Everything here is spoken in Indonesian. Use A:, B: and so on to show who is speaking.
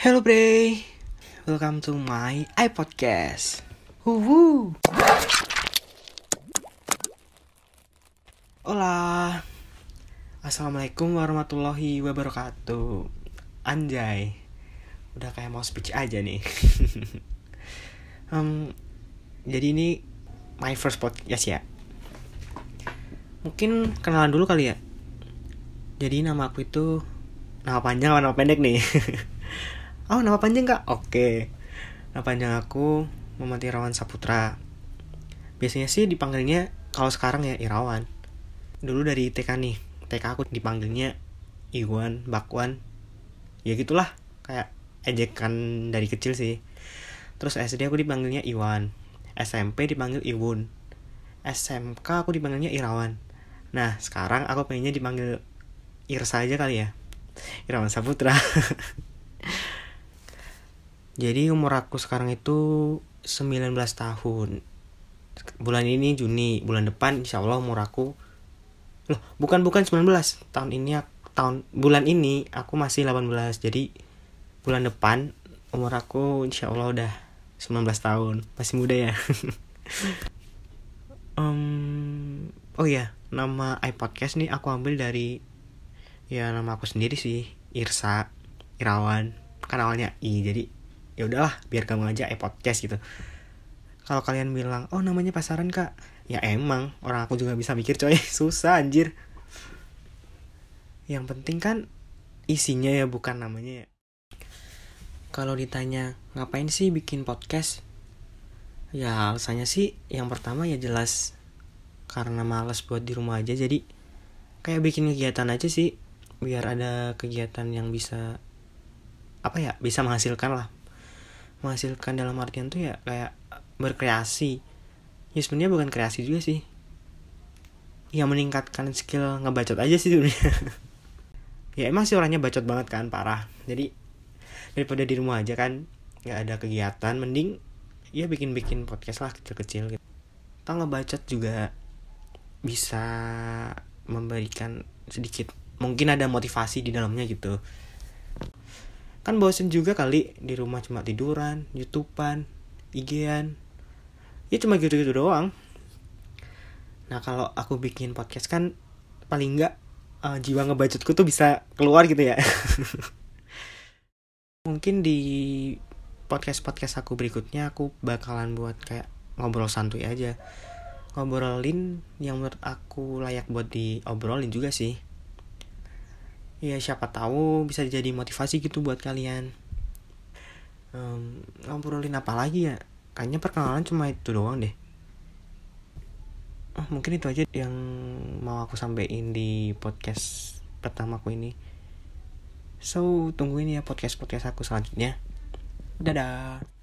A: Hello Bray, welcome to my iPodcast. Woo Hola, Assalamualaikum warahmatullahi wabarakatuh. Anjay, udah kayak mau speech aja nih. um, jadi ini my first podcast ya. Mungkin kenalan dulu kali ya. Jadi nama aku itu nama panjang atau nama pendek nih? oh nama panjang kak? Oke. Nama panjang aku Muhammad Irawan Saputra. Biasanya sih dipanggilnya kalau sekarang ya Irawan. Dulu dari TK nih. TK aku dipanggilnya Iwan, Bakwan. Ya gitulah, kayak ejekan dari kecil sih. Terus SD aku dipanggilnya Iwan. SMP dipanggil Iwun. SMK aku dipanggilnya Irawan. Nah, sekarang aku pengennya dipanggil Irsa aja kali ya Irawan Saputra Jadi umur aku sekarang itu 19 tahun. Bulan ini Juni Bulan depan insya Allah umur aku Loh bukan bukan 19 Tahun ini tahun bulan ini aku masih 18 Jadi bulan depan umur aku insya Allah udah 19 tahun Masih muda ya. Um, Oh iya nama iPodcast nih aku ambil dari ya nama aku sendiri sih Irsa Irawan kan awalnya I jadi ya udahlah biar kamu aja eh podcast gitu. Kalau kalian bilang oh namanya pasaran kak. Ya emang orang aku juga bisa mikir coy. Susah anjir. Yang penting kan isinya ya bukan namanya ya. Kalau ditanya ngapain sih bikin podcast? Ya alasannya sih yang pertama ya jelas karena males buat di rumah aja. Jadi kayak bikin kegiatan aja sih biar ada kegiatan yang bisa apa ya bisa menghasilkan lah menghasilkan dalam artian tuh ya kayak berkreasi. Ya sebenarnya bukan kreasi juga sih. Ya meningkatkan skill ngebacot aja sih sebenarnya. Ya emang sih orangnya bacot banget kan parah. Jadi daripada di rumah aja kan nggak ada kegiatan mending ya bikin bikin podcast lah kecil-kecil gitu. Tau ngebacot juga bisa memberikan sedikit mungkin ada motivasi di dalamnya gitu kan bosen juga kali di rumah cuma tiduran youtubean igan ya cuma gitu-gitu doang. Nah kalau aku bikin podcast kan paling enggak uh, jiwa ngebacotku tuh bisa keluar gitu ya. Mungkin di podcast podcast aku berikutnya aku bakalan buat kayak ngobrol santuy aja. Ngobrolin yang menurut aku layak buat diobrolin juga sih ya siapa tahu bisa jadi motivasi gitu buat kalian. Um, ngobrolin apa lagi ya? Kayaknya perkenalan cuma itu doang deh. Oh mungkin itu aja yang mau aku sampaikan di podcast pertamaku ini. So tungguin ya podcast podcast aku selanjutnya. Dadah